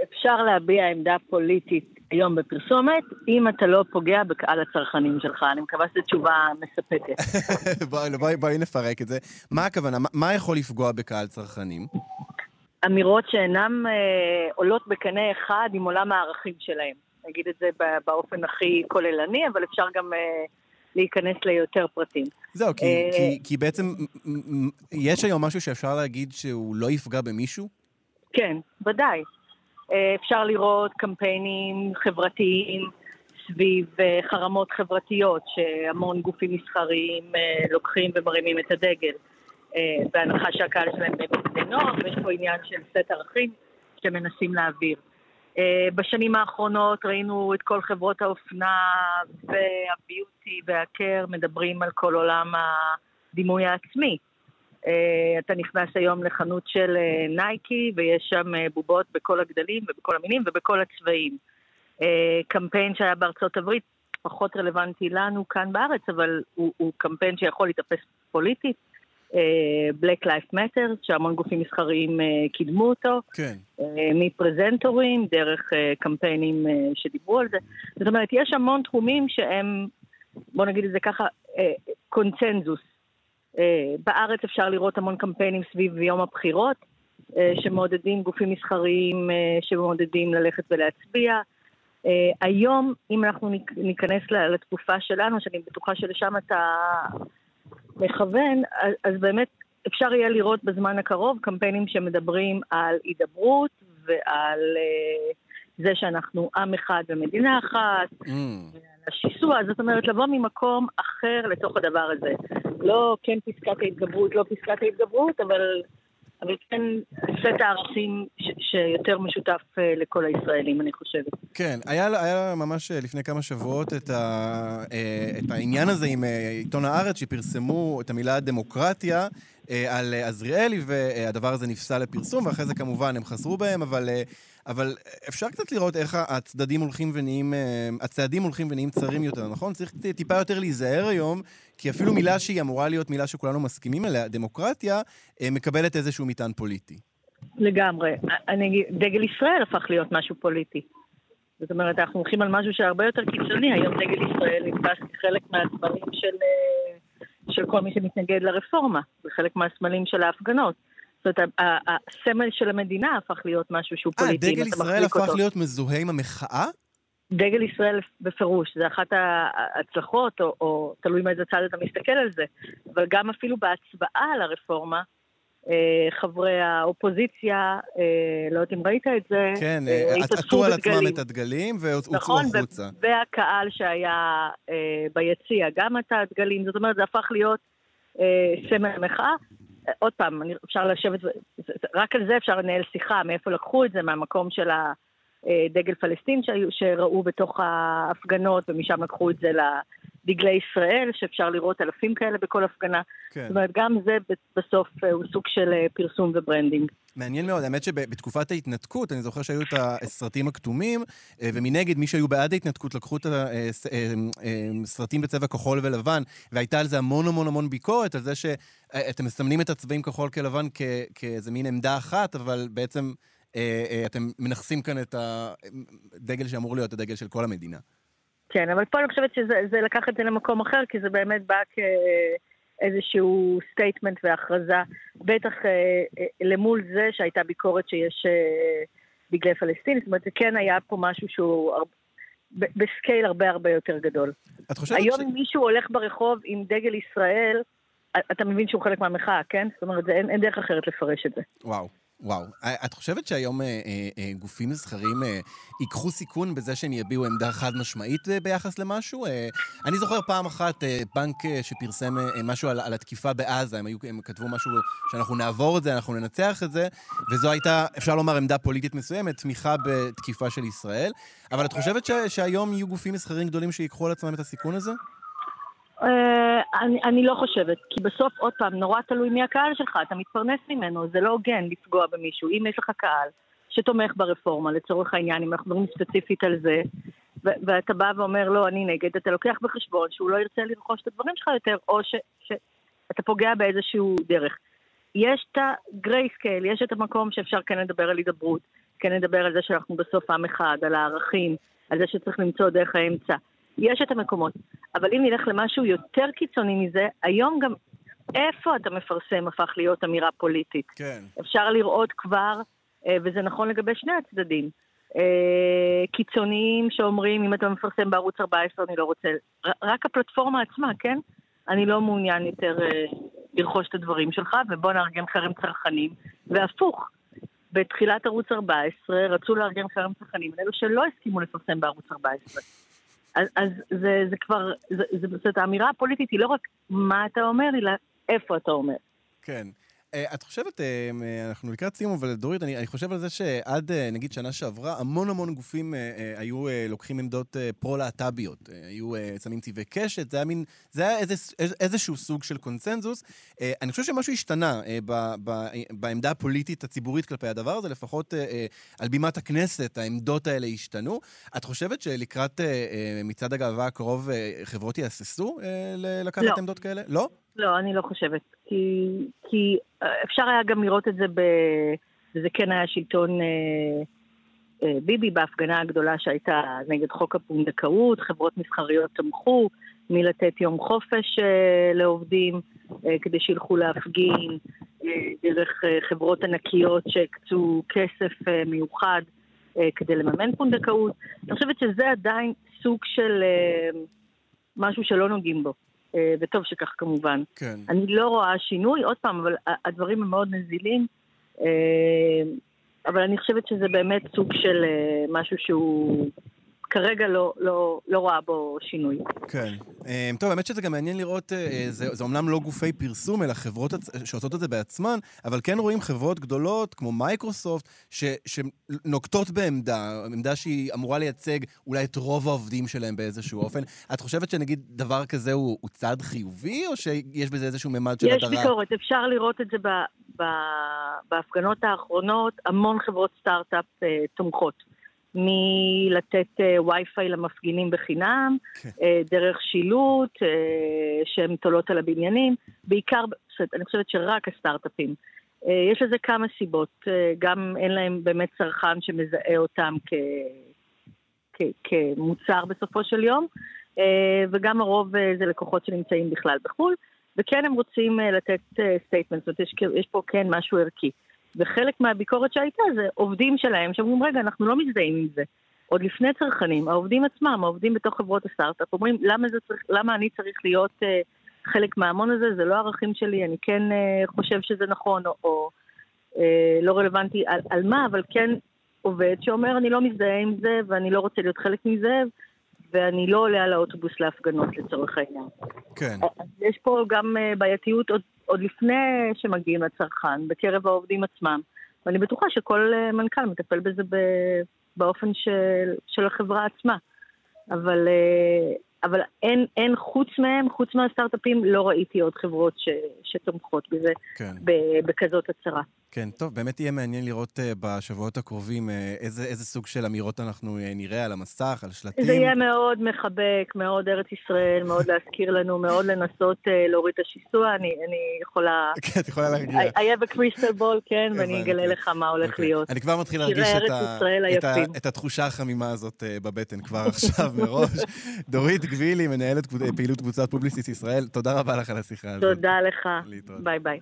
אפשר להביע עמדה פוליטית היום בפרסומת, אם אתה לא פוגע בקהל הצרכנים שלך. אני מקווה שזו תשובה מספקת. בואי בוא, בוא נפרק את זה. מה הכוונה? מה, מה יכול לפגוע בקהל צרכנים? אמירות שאינן אה, עולות בקנה אחד עם עולם הערכים שלהם. נגיד את זה באופן הכי כוללני, אבל אפשר גם אה, להיכנס ליותר פרטים. זהו, כי, אה, כי, כי בעצם יש היום משהו שאפשר להגיד שהוא לא יפגע במישהו? כן, ודאי. אה, אפשר לראות קמפיינים חברתיים סביב אה, חרמות חברתיות, שהמון גופים מסחריים אה, לוקחים ומרימים את הדגל, בהנחה שהקהל שלהם בני נוער, ויש פה עניין של סט ערכים שמנסים להעביר. בשנים האחרונות ראינו את כל חברות האופנה והביוטי והקר מדברים על כל עולם הדימוי העצמי. Uh, אתה נכנס היום לחנות של נייקי ויש שם בובות בכל הגדלים ובכל המינים ובכל הצבעים. קמפיין שהיה בארצות הברית פחות רלוונטי לנו כאן בארץ, אבל הוא, הוא קמפיין שיכול להתאפס פוליטית. Uh, Black Lives Matter, שהמון גופים מסחריים uh, קידמו אותו. כן. Uh, מפרזנטורים, דרך uh, קמפיינים uh, שדיברו על זה. זאת אומרת, יש המון תחומים שהם, בוא נגיד את זה ככה, uh, קונצנזוס. אה, בארץ אפשר לראות המון קמפיינים סביב יום הבחירות, אה, שמעודדים גופים מסחריים אה, שמעודדים ללכת ולהצביע. היום, אם אנחנו ניכנס לתקופה שלנו, שאני בטוחה שלשם אתה מכוון, אז באמת אפשר יהיה לראות בזמן הקרוב קמפיינים שמדברים על הידברות ועל זה שאנחנו עם אחד ומדינה אחת, mm. השיסוע, זאת אומרת לבוא ממקום אחר לתוך הדבר הזה. לא כן פסקת ההתגברות, לא פסקת ההתגברות, אבל, אבל כן סט הערכים שיותר משותף אה, לכל הישראלים, אני חושבת. כן, היה, היה ממש אה, לפני כמה שבועות את, ה, אה, את העניין הזה עם עיתון הארץ, שפרסמו את המילה דמוקרטיה על עזריאלי, והדבר הזה נפסל לפרסום, ואחרי זה כמובן הם חזרו בהם, אבל, אבל אפשר קצת לראות איך הצדדים הולכים ונהיים, הצעדים הולכים ונהיים צרים יותר, נכון? צריך טיפה יותר להיזהר היום, כי אפילו מילה שהיא אמורה להיות מילה שכולנו מסכימים עליה, דמוקרטיה, אה, מקבלת איזשהו מטען פוליטי. לגמרי. אני דגל ישראל הפך להיות משהו פוליטי. זאת אומרת, אנחנו הולכים על משהו שהרבה יותר קיצוני. היום דגל ישראל נתפס כחלק מהסמלים של, אה, של כל מי שמתנגד לרפורמה, וחלק מהסמלים של ההפגנות. זאת אומרת, הסמל של המדינה הפך להיות משהו שהוא אה, פוליטי. אם דגל ישראל הפך אותו. להיות מזוהה עם המחאה? דגל ישראל בפירוש, זה אחת ההצלחות, או, או תלוי מאיזה צד אתה מסתכל על זה, אבל גם אפילו בהצבעה על הרפורמה, אה, חברי האופוזיציה, אה, לא יודעת אם ראית את זה, כן, אה, עטו על עצמם. את הדגלים והוצאו נכון, החוצה. והקהל שהיה ביציע, גם עטה דגלים, זאת אומרת, זה הפך להיות סמל מחאה. אה, עוד פעם, אפשר לשבת, רק על זה אפשר לנהל שיחה, מאיפה לקחו את זה, מהמקום של הדגל פלסטין שהיו, שראו בתוך ההפגנות, ומשם לקחו את זה לדגלי ישראל, שאפשר לראות אלפים כאלה בכל הפגנה. כן. זאת אומרת, גם זה בסוף אה, הוא סוג של אה, פרסום ו branding. מעניין מאוד, האמת שבתקופת ההתנתקות, אני זוכר שהיו את הסרטים הכתומים, אה, ומנגד, מי שהיו בעד ההתנתקות לקחו את הסרטים בצבע כחול ולבן, והייתה על זה המון המון המון ביקורת, על זה שאתם מסמנים את הצבעים כחול לבן כאיזה מין עמדה אחת, אבל בעצם אה, אה, אתם מנכסים כאן את הדגל שאמור להיות הדגל של כל המדינה. כן, אבל פה אני חושבת שזה זה לקח את זה למקום אחר, כי זה באמת בא כאיזשהו statement והכרזה, בטח אה, אה, למול זה שהייתה ביקורת שיש אה, דגלי פלסטין, זאת אומרת, זה כן היה פה משהו שהוא ב scale הרבה הרבה יותר גדול. את חושבת היום ש... אם מישהו הולך ברחוב עם דגל ישראל, אתה מבין שהוא חלק מהמחאה, כן? זאת אומרת, זה, אין, אין דרך אחרת לפרש את זה. וואו. וואו, אה, את חושבת שהיום אה, אה, אה, גופים מסחריים אה, ייקחו סיכון בזה שהם יביעו עמדה חד משמעית אה, ביחס למשהו? אה, אני זוכר פעם אחת אה, בנק אה, שפרסם אה, משהו על, על התקיפה בעזה, הם, היו, הם כתבו משהו שאנחנו נעבור את זה, אנחנו ננצח את זה, וזו הייתה, אפשר לומר, עמדה פוליטית מסוימת, תמיכה בתקיפה של ישראל. אבל את חושבת ש, שהיום יהיו גופים מסחריים גדולים שיקחו על עצמם את הסיכון הזה? אה, אני, אני לא חושבת, כי בסוף, עוד פעם, נורא תלוי מי הקהל שלך, אתה מתפרנס ממנו, זה לא הוגן לפגוע במישהו. אם יש לך קהל שתומך ברפורמה, לצורך העניין, אם אנחנו מדברים ספציפית על זה, ו- ואתה בא ואומר, לא, אני נגד, אתה לוקח בחשבון שהוא לא ירצה לרכוש את הדברים שלך יותר, או שאתה פוגע באיזשהו דרך. יש את הגרייסקייל, יש את המקום שאפשר כן לדבר על הידברות, כן לדבר על זה שאנחנו בסוף עם אחד, על הערכים, על זה שצריך למצוא דרך האמצע. יש את המקומות. אבל אם נלך למשהו יותר קיצוני מזה, היום גם איפה אתה מפרסם הפך להיות אמירה פוליטית. כן. אפשר לראות כבר, אה, וזה נכון לגבי שני הצדדים, אה, קיצוניים שאומרים, אם אתה מפרסם בערוץ 14, אני לא רוצה... רק הפלטפורמה עצמה, כן? אני לא מעוניין יותר אה, לרכוש את הדברים שלך, ובוא נארגן חרם צרכנים. והפוך, בתחילת ערוץ 14 רצו לארגן חרם צרכנים, אלו שלא הסכימו לפרסם בערוץ 14. אז, אז זה, זה כבר, זה, זה, זאת האמירה הפוליטית היא לא רק מה אתה אומר, אלא איפה אתה אומר. כן. אה, את חושבת, אה, אנחנו לקראת סיום, אבל דורית, אני, אני חושב על זה שעד, אה, נגיד, שנה שעברה, המון המון גופים היו לוקחים עמדות פרו-להט"ביות. היו שמים צבעי קשת, זה היה מין, זה היה איזה, איז- איזשהו סוג של קונצנזוס. אני חושב שמשהו השתנה ב, ב, בעמדה הפוליטית הציבורית כלפי הדבר הזה, לפחות על בימת הכנסת, העמדות האלה השתנו. את חושבת שלקראת מצעד הגאווה הקרוב, חברות יהססו לקחת לא. עמדות כאלה? לא? לא, אני לא חושבת. כי, כי אה, אפשר היה גם לראות את זה ב... וזה כן היה שלטון אה, אה, ביבי בהפגנה הגדולה שהייתה נגד חוק הפונדקאות, חברות מסחריות תמכו מלתת יום חופש אה, לעובדים אה, כדי שילכו להפגין, אה, דרך אה, חברות ענקיות שהקצו כסף אה, מיוחד אה, כדי לממן פונדקאות. אני חושבת שזה עדיין סוג של אה, משהו שלא נוגעים בו. אה, וטוב שכך כמובן. כן. אני לא רואה שינוי, עוד פעם, אבל הדברים הם מאוד נזילים, אה, אבל אני חושבת שזה באמת סוג של אה, משהו שהוא כרגע לא, לא, לא רואה בו שינוי. כן. אה, טוב, האמת שזה גם מעניין לראות, אה, זה, זה אומנם לא גופי פרסום, אלא חברות שעושות את זה בעצמן, אבל כן רואים חברות גדולות כמו מייקרוסופט, ש, שנוקטות בעמדה, עמדה שהיא אמורה לייצג אולי את רוב העובדים שלהם באיזשהו אופן. את חושבת שנגיד דבר כזה הוא, הוא צעד חיובי, או שיש בזה איזשהו ממד של הדרה? יש ביקורת, אפשר לראות את זה ב, ב, בהפגנות האחרונות, המון חברות סטארט-אפ uh, תומכות. מלתת uh, וי-פיי למפגינים בחינם, כן. uh, דרך שילוט uh, שהן תולות על הבניינים, בעיקר, אני חושבת שרק הסטארט-אפים. יש לזה כמה סיבות, גם אין להם באמת צרכן שמזהה אותם כ, כ, כמוצר בסופו של יום, וגם הרוב זה לקוחות שנמצאים בכלל בחו"ל, וכן הם רוצים לתת statement, זאת אומרת, יש, יש פה כן משהו ערכי. וחלק מהביקורת שהייתה זה עובדים שלהם שאומרים, רגע, אנחנו לא מזדהים עם זה. עוד לפני צרכנים, העובדים עצמם, העובדים בתוך חברות הסטארט-אפ, אומרים, למה, צריך, למה אני צריך להיות uh, חלק מההמון הזה, זה לא ערכים שלי, אני כן uh, חושב שזה נכון, או, או uh, לא רלוונטי על, על מה, אבל כן עובד שאומר, אני לא מזדהה עם זה, ואני לא רוצה להיות חלק מזה, ואני לא עולה על האוטובוס להפגנות לצורך העניין. כן. יש פה גם בעייתיות עוד עוד לפני שמגיעים לצרכן, בקרב העובדים עצמם. ואני בטוחה שכל אה, מנכ"ל מטפל בזה באופן של, של החברה עצמה. אבל, אה, אבל אין, אין חוץ מהם, חוץ מהסטארט-אפים, לא ראיתי עוד חברות ש, שתומכות בזה כן. בכזאת הצהרה. כן, טוב, באמת יהיה מעניין לראות uh, בשבועות הקרובים uh, איזה, איזה סוג של אמירות אנחנו uh, נראה על המסך, על שלטים. זה יהיה מאוד מחבק, מאוד ארץ ישראל, מאוד להזכיר לנו, מאוד לנסות uh, להוריד את השיסוע. אני, אני יכולה... כן, את יכולה להרגיע. A crystal ball, כן, ואני אגלה לך מה הולך okay. אוקיי. להיות. אני כבר מתחיל להרגיש את, ה... את, ה... את התחושה החמימה הזאת uh, בבטן כבר עכשיו מראש. דורית גבילי, מנהלת פעילות קבוצת פובליסיס ישראל, תודה רבה לך על השיחה הזאת. תודה לך. ביי ביי.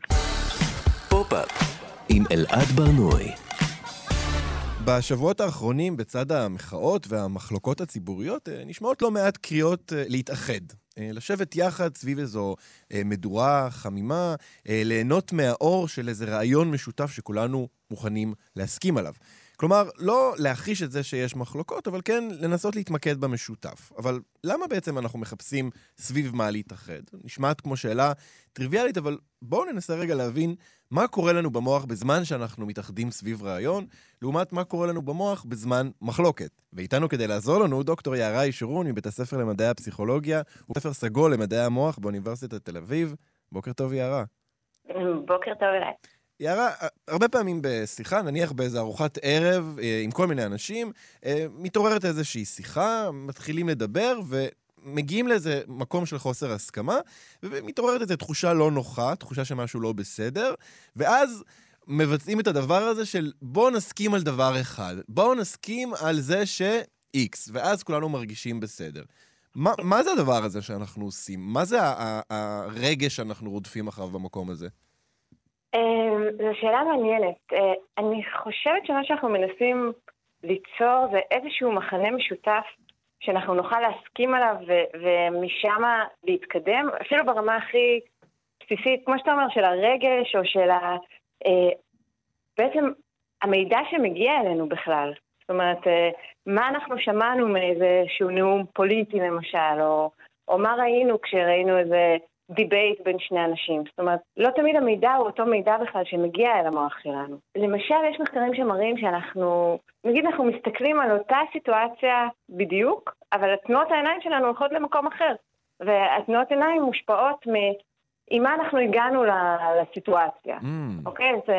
עם אלעד בר-נוי. בשבועות האחרונים, בצד המחאות והמחלוקות הציבוריות, אה, נשמעות לא מעט קריאות אה, להתאחד. אה, לשבת יחד סביב איזו מדורה חמימה, ליהנות מהאור של איזה רעיון משותף שכולנו מוכנים להסכים עליו. כלומר, לא להכחיש את זה שיש מחלוקות, אבל כן לנסות להתמקד במשותף. אבל למה בעצם אנחנו מחפשים סביב מה להתאחד? נשמעת כמו שאלה טריוויאלית, אבל בואו ננסה רגע להבין מה קורה לנו במוח בזמן שאנחנו מתאחדים סביב רעיון, לעומת מה קורה לנו במוח בזמן מחלוקת. ואיתנו כדי לעזור לנו דוקטור יערה ישורון מבית הספר למדעי הפסיכולוגיה, הוא ספר סגול למדעי המוח באוניברסיטת תל אביב. בוקר טוב, יערה. בוקר טוב אליי. יערה, הרבה פעמים בשיחה, נניח באיזה ארוחת ערב אה, עם כל מיני אנשים, אה, מתעוררת איזושהי שיחה, מתחילים לדבר, ומגיעים לאיזה מקום של חוסר הסכמה, ומתעוררת איזו תחושה לא נוחה, תחושה שמשהו לא בסדר, ואז מבצעים את הדבר הזה של בואו נסכים על דבר אחד, בואו נסכים על זה ש-X, ואז כולנו מרגישים בסדר. מה, מה זה הדבר הזה שאנחנו עושים? מה זה הרגש שאנחנו רודפים אחריו במקום הזה? אמ, זו שאלה מעניינת. אה, אני חושבת שמה שאנחנו מנסים ליצור זה איזשהו מחנה משותף שאנחנו נוכל להסכים עליו ומשם להתקדם, אפילו ברמה הכי בסיסית, כמו שאתה אומר, של הרגש או של ה... אה, בעצם המידע שמגיע אלינו בכלל. זאת אומרת, אה, מה אנחנו שמענו מאיזשהו נאום פוליטי למשל, או, או מה ראינו כשראינו איזה debate בין שני אנשים. זאת אומרת, לא תמיד המידע הוא אותו מידע בכלל שמגיע אל המוח שלנו. למשל, יש מחקרים שמראים שאנחנו, נגיד אנחנו מסתכלים על אותה סיטואציה בדיוק, אבל תנועות העיניים שלנו הולכות למקום אחר. והתנועות עיניים מושפעות מ... עם מה אנחנו הגענו לסיטואציה. Mm. אוקיי? אז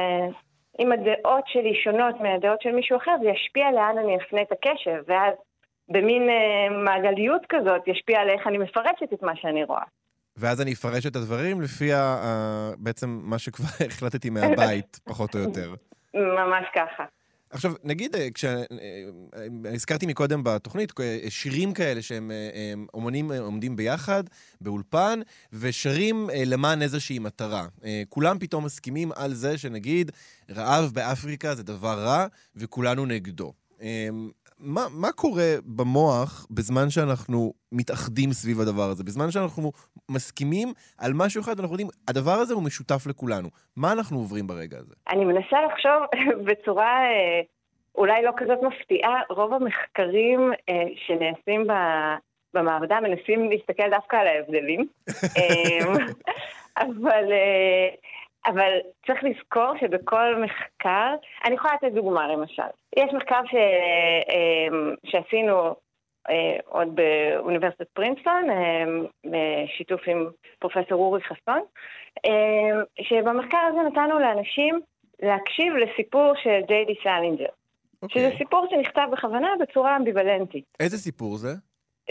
אם הדעות שלי שונות מהדעות של מישהו אחר, זה ישפיע לאן אני אפנה את הקשב, ואז במין uh, מעגליות כזאת ישפיע על איך אני מפרשת את מה שאני רואה. ואז אני אפרש את הדברים לפי ה, בעצם מה שכבר החלטתי מהבית, פחות או יותר. ממש ככה. עכשיו, נגיד, אה, כשהזכרתי אה, מקודם בתוכנית, אה, שירים כאלה שהם אומנים עומדים ביחד באולפן, ושרים למען איזושהי מטרה. כולם פתאום מסכימים על זה שנגיד, רעב באפריקה זה דבר רע, וכולנו נגדו. מה, מה קורה במוח בזמן שאנחנו מתאחדים סביב הדבר הזה? בזמן שאנחנו מסכימים על משהו אחד, אנחנו יודעים, הדבר הזה הוא משותף לכולנו. מה אנחנו עוברים ברגע הזה? אני מנסה לחשוב בצורה אה, אולי לא כזאת מפתיעה, רוב המחקרים אה, שנעשים ב, במעבדה מנסים להסתכל דווקא על ההבדלים. אה, אבל, אה, אבל צריך לזכור שבכל מחקר, אני יכולה לתת דוגמה למשל. יש מחקר ש, אה, שעשינו אה, עוד באוניברסיטת פרינסטון, אה, בשיתוף עם פרופסור אורי חסון, אה, שבמחקר הזה נתנו לאנשים להקשיב לסיפור של ג'יי די סלינג'ר. אוקיי. שזה סיפור שנכתב בכוונה בצורה אמביוולנטית. איזה סיפור זה?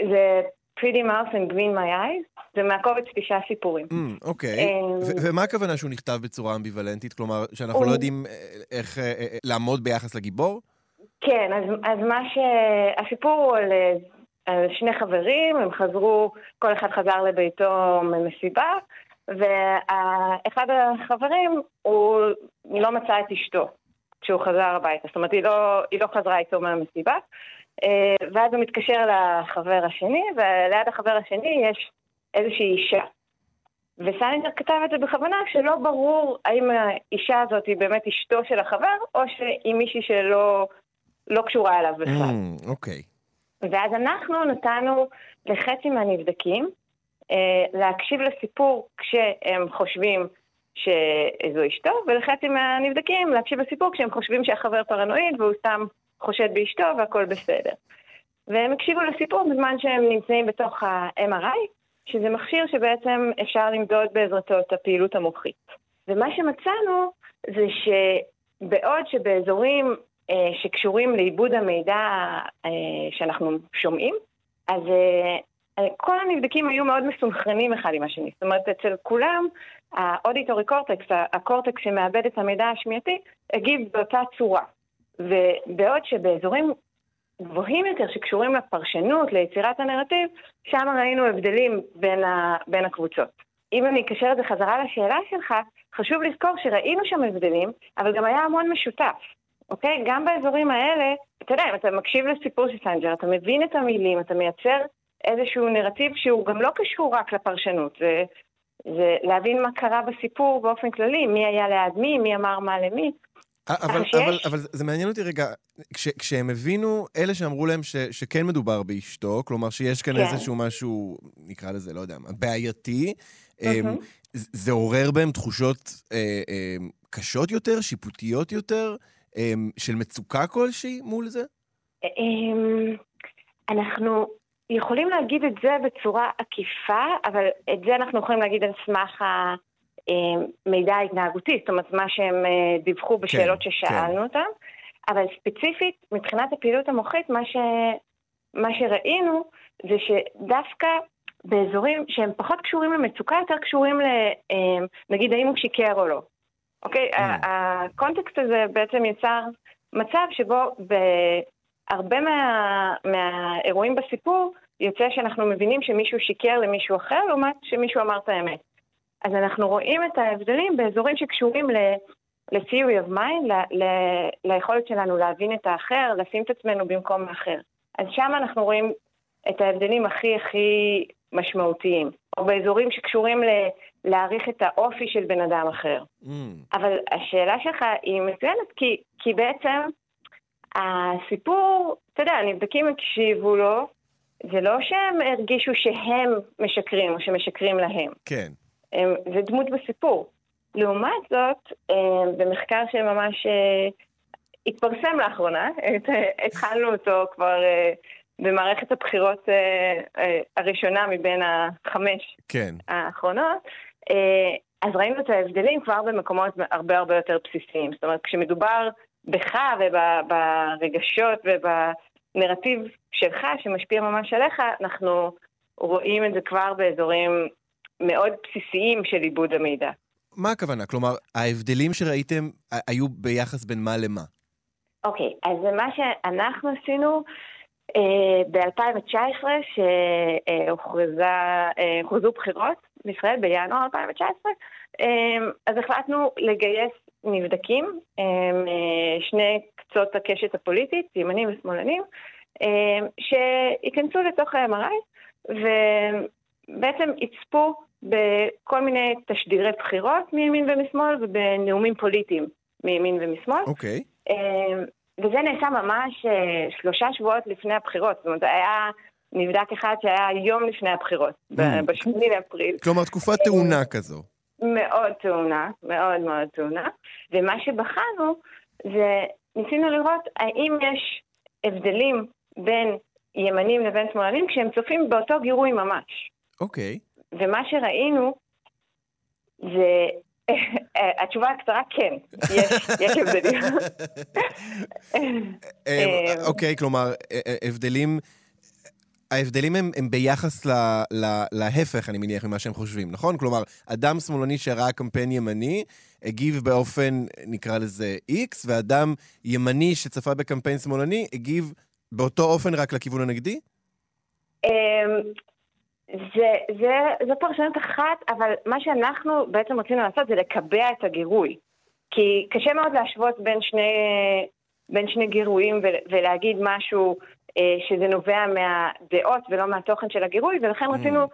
זה Pretty Mouse and Green My Eyes, זה מהקובץ תשעה סיפורים. אמ, אוקיי. ו- ומה הכוונה שהוא נכתב בצורה אמביוולנטית? כלומר, שאנחנו הוא- לא יודעים אה, איך אה, אה, לעמוד ביחס לגיבור? כן, אז, אז מה ש... הסיפור הוא על, על שני חברים, הם חזרו, כל אחד חזר לביתו ממסיבה, ואחד החברים, הוא לא מצא את אשתו כשהוא חזר הביתה. זאת אומרת, היא לא, היא לא חזרה איתו מהמסיבה, ואז הוא מתקשר לחבר השני, וליד החבר השני יש איזושהי אישה. וסיינגר כתב את זה בכוונה, שלא ברור האם האישה הזאת היא באמת אשתו של החבר, או שהיא מישהי שלא לא קשורה אליו בכלל. אמ, אוקיי. ואז אנחנו נתנו לחצי מהנבדקים אה, להקשיב לסיפור כשהם חושבים שזו אשתו, ולחצי מהנבדקים להקשיב לסיפור כשהם חושבים שהחבר פרנואיד והוא סתם חושד באשתו והכל בסדר. והם הקשיבו לסיפור בזמן שהם נמצאים בתוך ה-MRI, שזה מכשיר שבעצם אפשר למדוד בעזרתו את הפעילות המוחית. ומה שמצאנו זה שבעוד שבאזורים אה, שקשורים לעיבוד המידע אה, שאנחנו שומעים, אז אה, כל הנבדקים היו מאוד מסונכרנים אחד עם השני. זאת אומרת, אצל כולם, האודיטורי קורטקס, הקורטקס שמאבד את המידע השמיעתי, הגיב באותה צורה. ובעוד שבאזורים גבוהים יותר שקשורים לפרשנות, ליצירת הנרטיב, שם ראינו הבדלים בין, ה, בין הקבוצות. אם אני אקשר את זה חזרה לשאלה שלך, חשוב לזכור שראינו שם הבדלים, אבל גם היה המון משותף. אוקיי? גם באזורים האלה, אתה יודע, אם אתה מקשיב לסיפור של סלינג'ר, אתה מבין את המילים, אתה מייצר איזשהו נרטיב שהוא גם לא קשור רק לפרשנות, זה, זה להבין מה קרה בסיפור באופן כללי, מי היה ליד מי, מי אמר מה למי. אבל, שיש- אבל, אבל זה מעניין אותי רגע, כש, כשהם הבינו, אלה שאמרו להם ש, שכן מדובר באשתו, כלומר שיש כאן כן. איזשהו משהו, נקרא לזה, לא יודע מה, בעייתי, מהמם. אמ, זה זה עורר בהם תחושות אה, אה, קשות יותר, שיפוטיות יותר, אה, של מצוקה כלשהי מול זה? אמ, אנחנו יכולים להגיד את זה בצורה עקיפה, אבל את זה אנחנו יכולים להגיד על סמך המידע ההתנהגותי, זאת אומרת, מה שהם אה, דיווחו בשאלות כן. ששאלנו אותם. אבל ספציפית, מבחינת הפעילות המוחית, מה, ש... מה שראינו זה שדווקא באזורים שהם פחות קשורים למצוקה, יותר קשורים ל... אה, נגיד, האם הוא שיקר או לא. אוקיי? Mm. הקונטקסט הזה בעצם יצר מצב שבו בהרבה מה... מהאירועים בסיפור יוצא שאנחנו מבינים שמישהו שיקר למישהו אחר, לעומת שמישהו אמר את האמת. אז אנחנו רואים את ההבדלים באזורים שקשורים ל... ל-theory of mind, ל- ל- ליכולת שלנו להבין את האחר, לשים את עצמנו במקום האחר. אז שם אנחנו רואים את ההבדלים הכי הכי משמעותיים, או באזורים שקשורים ל- להעריך את האופי של בן אדם אחר. אמ, אבל השאלה שלך היא מצוינת, כי, כי בעצם הסיפור, אתה יודע, הנבדקים הקשיבו לו, זה לא שהם הרגישו שהם משקרים או שמשקרים להם. כן. הם, זה דמות בסיפור. לעומת זאת, אה, במחקר שממש אה, התפרסם לאחרונה, את- התחלנו אותו כבר אה, במערכת הבחירות אה, אה, הראשונה מבין החמש כן. האחרונות, אה, אז ראינו את ההבדלים כבר במקומות הרבה הרבה יותר בסיסיים. זאת אומרת, כשמדובר בך וברגשות ובנרטיב שלך שמשפיע ממש עליך, אנחנו רואים את זה כבר באזורים מאוד בסיסיים של עיבוד המידע. מה הכוונה? כלומר, ההבדלים שראיתם היו ביחס בין מה למה? אוקיי, אז זה מה שאנחנו עשינו אה, ב-2019, שהוכרזו בחירות בישראל בינואר 2019, אה, אז החלטנו לגייס נבדקים, אה, שני קצות הקשת הפוליטית, ימנים ושמאלנים, אה, שייכנסו לתוך ה-MRI ובעצם יצפו בכל מיני תשדירי בחירות מימין ומשמאל ובנאומים פוליטיים מימין ומשמאל. אוקיי. אה, וזה נעשה ממש אה, שלושה שבועות לפני הבחירות. זאת אומרת, היה נבדק אחד שהיה יום לפני הבחירות, Mm. בשמיני לאפריל. כלומר, תקופה טעונה כזו. מאוד טעונה, מאוד מאוד טעונה. ומה שבחנו זה, ניסינו לראות האם יש הבדלים בין ימנים לבין שמאלנים כשהם צופים באותו גירוי ממש. אוקיי. ומה שראינו זה, התשובה הקצרה כן, יש, הבדלים. אה, אוקיי, כלומר, אה, אה, הבדלים... ההבדלים הם, הם ביחס ל, ל, להפך, אני מניח, ממה שהם חושבים, נכון? כלומר, אדם שמאלני שראה קמפיין ימני, הגיב באופן, נקרא לזה X, ואדם ימני שצפה בקמפיין שמאלני, הגיב באותו אופן רק לכיוון הנגדי? זה, זה, זו פרשנות אחת, אבל מה שאנחנו בעצם רצינו לעשות זה לקבע את הגירוי. כי קשה מאוד להשוות בין שני, בין שני גירויים ולהגיד משהו אה, שזה נובע מהדעות ולא מהתוכן של הגירוי, ולכן Mm. רצינו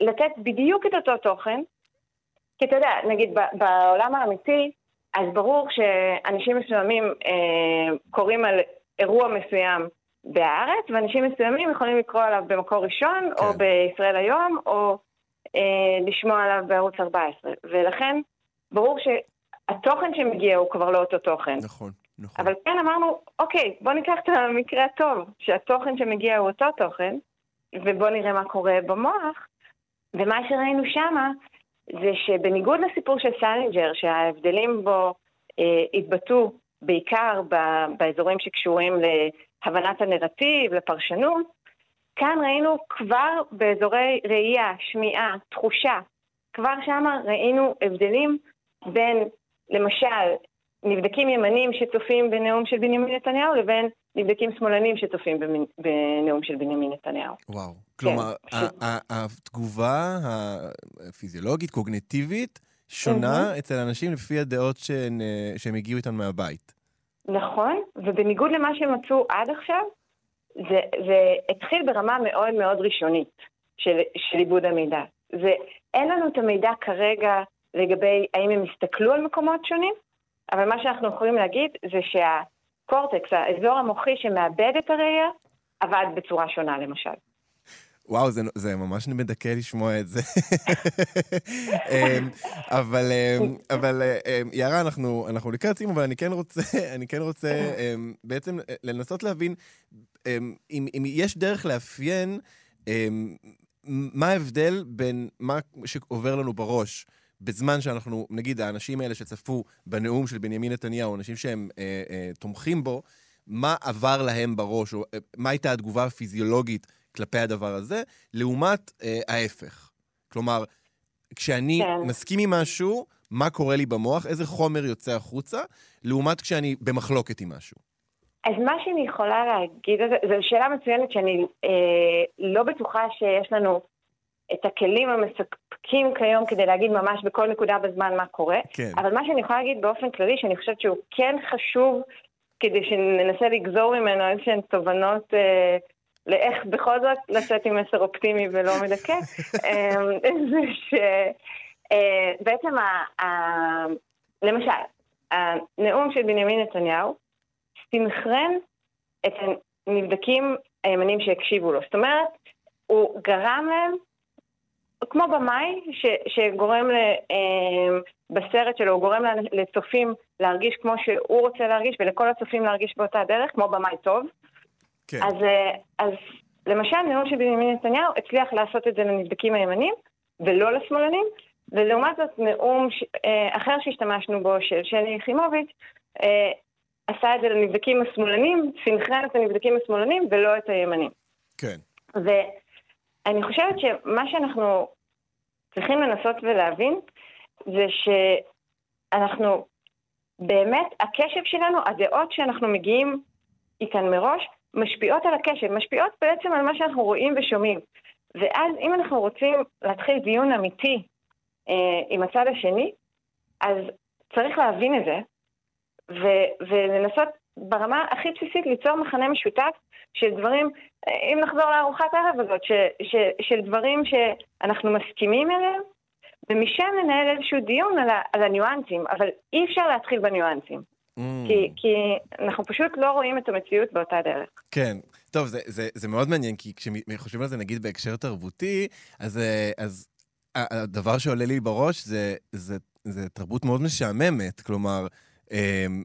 לתת בדיוק את אותו תוכן. כי אתה יודע, נגיד בעולם האמיתי, אז ברור שאנשים מסוימים אה, קוראים על אירוע מסוים בהארץ, ואנשים מסוימים יכולים לקרוא עליו במקור ראשון, כן. או בישראל היום, או אה, לשמוע עליו בערוץ 14. ולכן, ברור שהתוכן שמגיע הוא כבר לא אותו תוכן. נכון, נכון. אבל כן אמרנו, אוקיי, בוא ניקח את המקרה הטוב, שהתוכן שמגיע הוא אותו תוכן, ובוא נראה מה קורה במוח. ומה שראינו שמה, זה שבניגוד לסיפור של סלינג'ר, שההבדלים בו אה, התבטאו בעיקר ב- באזורים שקשורים להבנת הנרטיב, לפרשנות, כאן ראינו כבר באזורי ראייה, שמיעה, תחושה, כבר שמה ראינו הבדלים בין, למשל, נבדקים ימנים שצופים בנאום של בנימין נתניהו לבין נבדקים שמאלנים שצופים בנאום של בנימין נתניהו. וואו. כלומר, כן, ה- התגובה הפיזיולוגית, קוגנטיבית, שונה אצל אנשים לפי הדעות שהן, אה, שהם הגיעו איתן מהבית. נכון, ובניגוד למה שהם מצאו עד עכשיו, זה, זה התחיל ברמה מאוד מאוד ראשונית של, של עיבוד המידע. זה, לנו את המידע כרגע לגבי האם הם הסתכלו על מקומות שונים, אבל מה שאנחנו יכולים להגיד זה שהקורטקס, האזור המוחי שמאבד את הראייה, עבד בצורה שונה למשל. וואו, זה, זה ממש מדכא לשמוע את זה. אמ, אבל, אמ, אבל אמ, יערה, אנחנו, אנחנו לקראת סיום, אבל אני כן רוצה, אני כן רוצה בעצם לנסות להבין אם, אם יש דרך לאפיין מה ההבדל בין מה שעובר לנו בראש בזמן שאנחנו, נגיד, האנשים האלה שצפו בנאום של בנימין נתניהו, אנשים שהם אה, אה, תומכים בו, מה עבר להם בראש, או אה, מה הייתה התגובה הפיזיולוגית כלפי הדבר הזה, לעומת אה, ההפך. כלומר, כשאני כן. מסכים עם משהו, מה קורה לי במוח, איזה חומר יוצא החוצה, לעומת כשאני במחלוקת עם משהו. אז מה שאני יכולה להגיד, זו שאלה מצוינת שאני אה, לא בטוחה שיש לנו את הכלים המספקים כיום כדי להגיד ממש בכל נקודה בזמן מה קורה. כן. אבל מה שאני יכולה להגיד באופן כללי, שאני חושבת שהוא כן חשוב כדי שננסה לגזור ממנו איזשהן תובנות אה, לאיך בכל זאת לצאת עם מסר אופטימי ולא מדכא, אה, זה שבעצם, ה, ה, למשל, הנאום של בנימין נתניהו סינכרן את הנבדקים הימנים שהקשיבו לו. זאת אומרת, הוא גרם להם, כמו במאי, ש, שגורם ל, אה, בסרט שלו, הוא גורם לצופים להרגיש כמו שהוא רוצה להרגיש, ולכל הצופים להרגיש באותה דרך, כמו במאי טוב. כן. אז, אה, אז למשל, נאום של בנימין נתניהו הצליח לעשות את זה לנבדקים הימנים, ולא לשמאלנים, ולעומת זאת נאום ש... אה, אחר שהשתמשנו בו, של שלי יחימוביץ', אה, עשה את זה לנבדקים השמאלנים, סינכרן את הנבדקים השמאלנים ולא את הימנים. כן. ואני חושבת שמה שאנחנו צריכים לנסות ולהבין, זה שאנחנו באמת, הקשב שלנו, הדעות שאנחנו מגיעים איתן מראש, משפיעות על הקשב, משפיעות בעצם על מה שאנחנו רואים ושומעים. ואז אם אנחנו רוצים להתחיל דיון אמיתי אה, עם הצד השני, אז צריך להבין את זה, ו- ולנסות ברמה הכי בסיסית ליצור מחנה משותף של דברים, אם נחזור לארוחת הערב הזאת, ש- ש- של דברים שאנחנו מסכימים אליהם, ומשם לנהל איזשהו דיון על, ה- על הניואנסים, אבל אי אפשר להתחיל בניואנסים. Mm. כי, כי אנחנו פשוט לא רואים את המציאות באותה דרך. כן. טוב, זה, זה, זה מאוד מעניין, כי כשחושבים על זה, נגיד, בהקשר תרבותי, אז, אה, אז הדבר שעולה לי בראש זה, זה, זה תרבות מאוד משעממת. כלומר, אמ,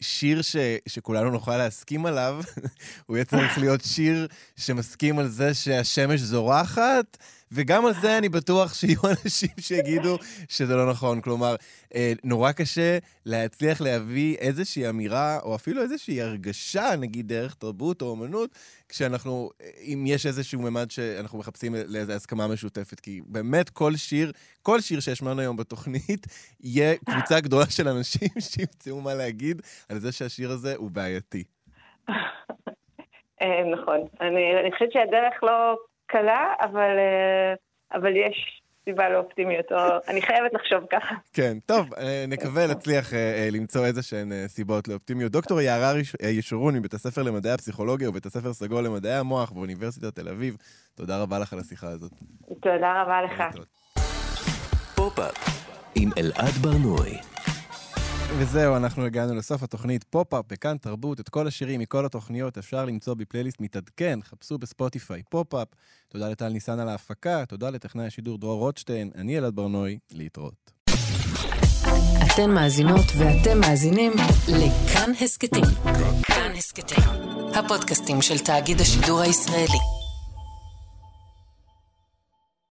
שיר ש, שכולנו נוכל להסכים עליו, הוא יהיה צריך להיות שיר שמסכים על זה שהשמש זורחת, וגם על זה אני בטוח שיהיו אנשים שיגידו שזה לא נכון. כלומר, אה, נורא קשה להצליח להביא איזושהי אמירה, או אפילו איזושהי הרגשה, נגיד דרך תרבות או אמנות, כשאנחנו, אם יש איזשהו ממד שאנחנו מחפשים לאיזו הסכמה משותפת. כי באמת כל שיר, כל שיר שהשמענו היום בתוכנית, יהיה קבוצה גדולה של אנשים שימצאו מה להגיד על זה שהשיר הזה הוא בעייתי. אה, נכון. אני חושבת שהדרך לא קלה, אבל, אה, אבל יש סיבה לאופטימיות, או אני חייבת לחשוב ככה. כן, טוב, אה, נקווה להצליח אה, למצוא איזה שהן סיבות לאופטימיות. דוקטור יערה ישורון מבית הספר למדעי הפסיכולוגיה ובית הספר סגול למדעי המוח באוניברסיטת תל אביב, תודה רבה לך על השיחה הזאת. תודה רבה לך. פופ-אפ עם אלעד ברנועי. וזהו, אנחנו הגענו לסוף התוכנית פופ-אפ בכאן תרבות. את כל השירים מכל התוכניות אפשר למצוא בפלייליסט מתעדכן, חפשו בספוטיפיי פופ-אפ. תודה לטל ניסן על ההפקה, תודה לטכנאי השידור דרור רוטשטיין, אני אלעד ברנועי, להתראות. אתן מאזינות ואתם מאזינים לכאן הסכתים. כאן הסכתים, הפודקאסטים של תאגיד השידור הישראלי.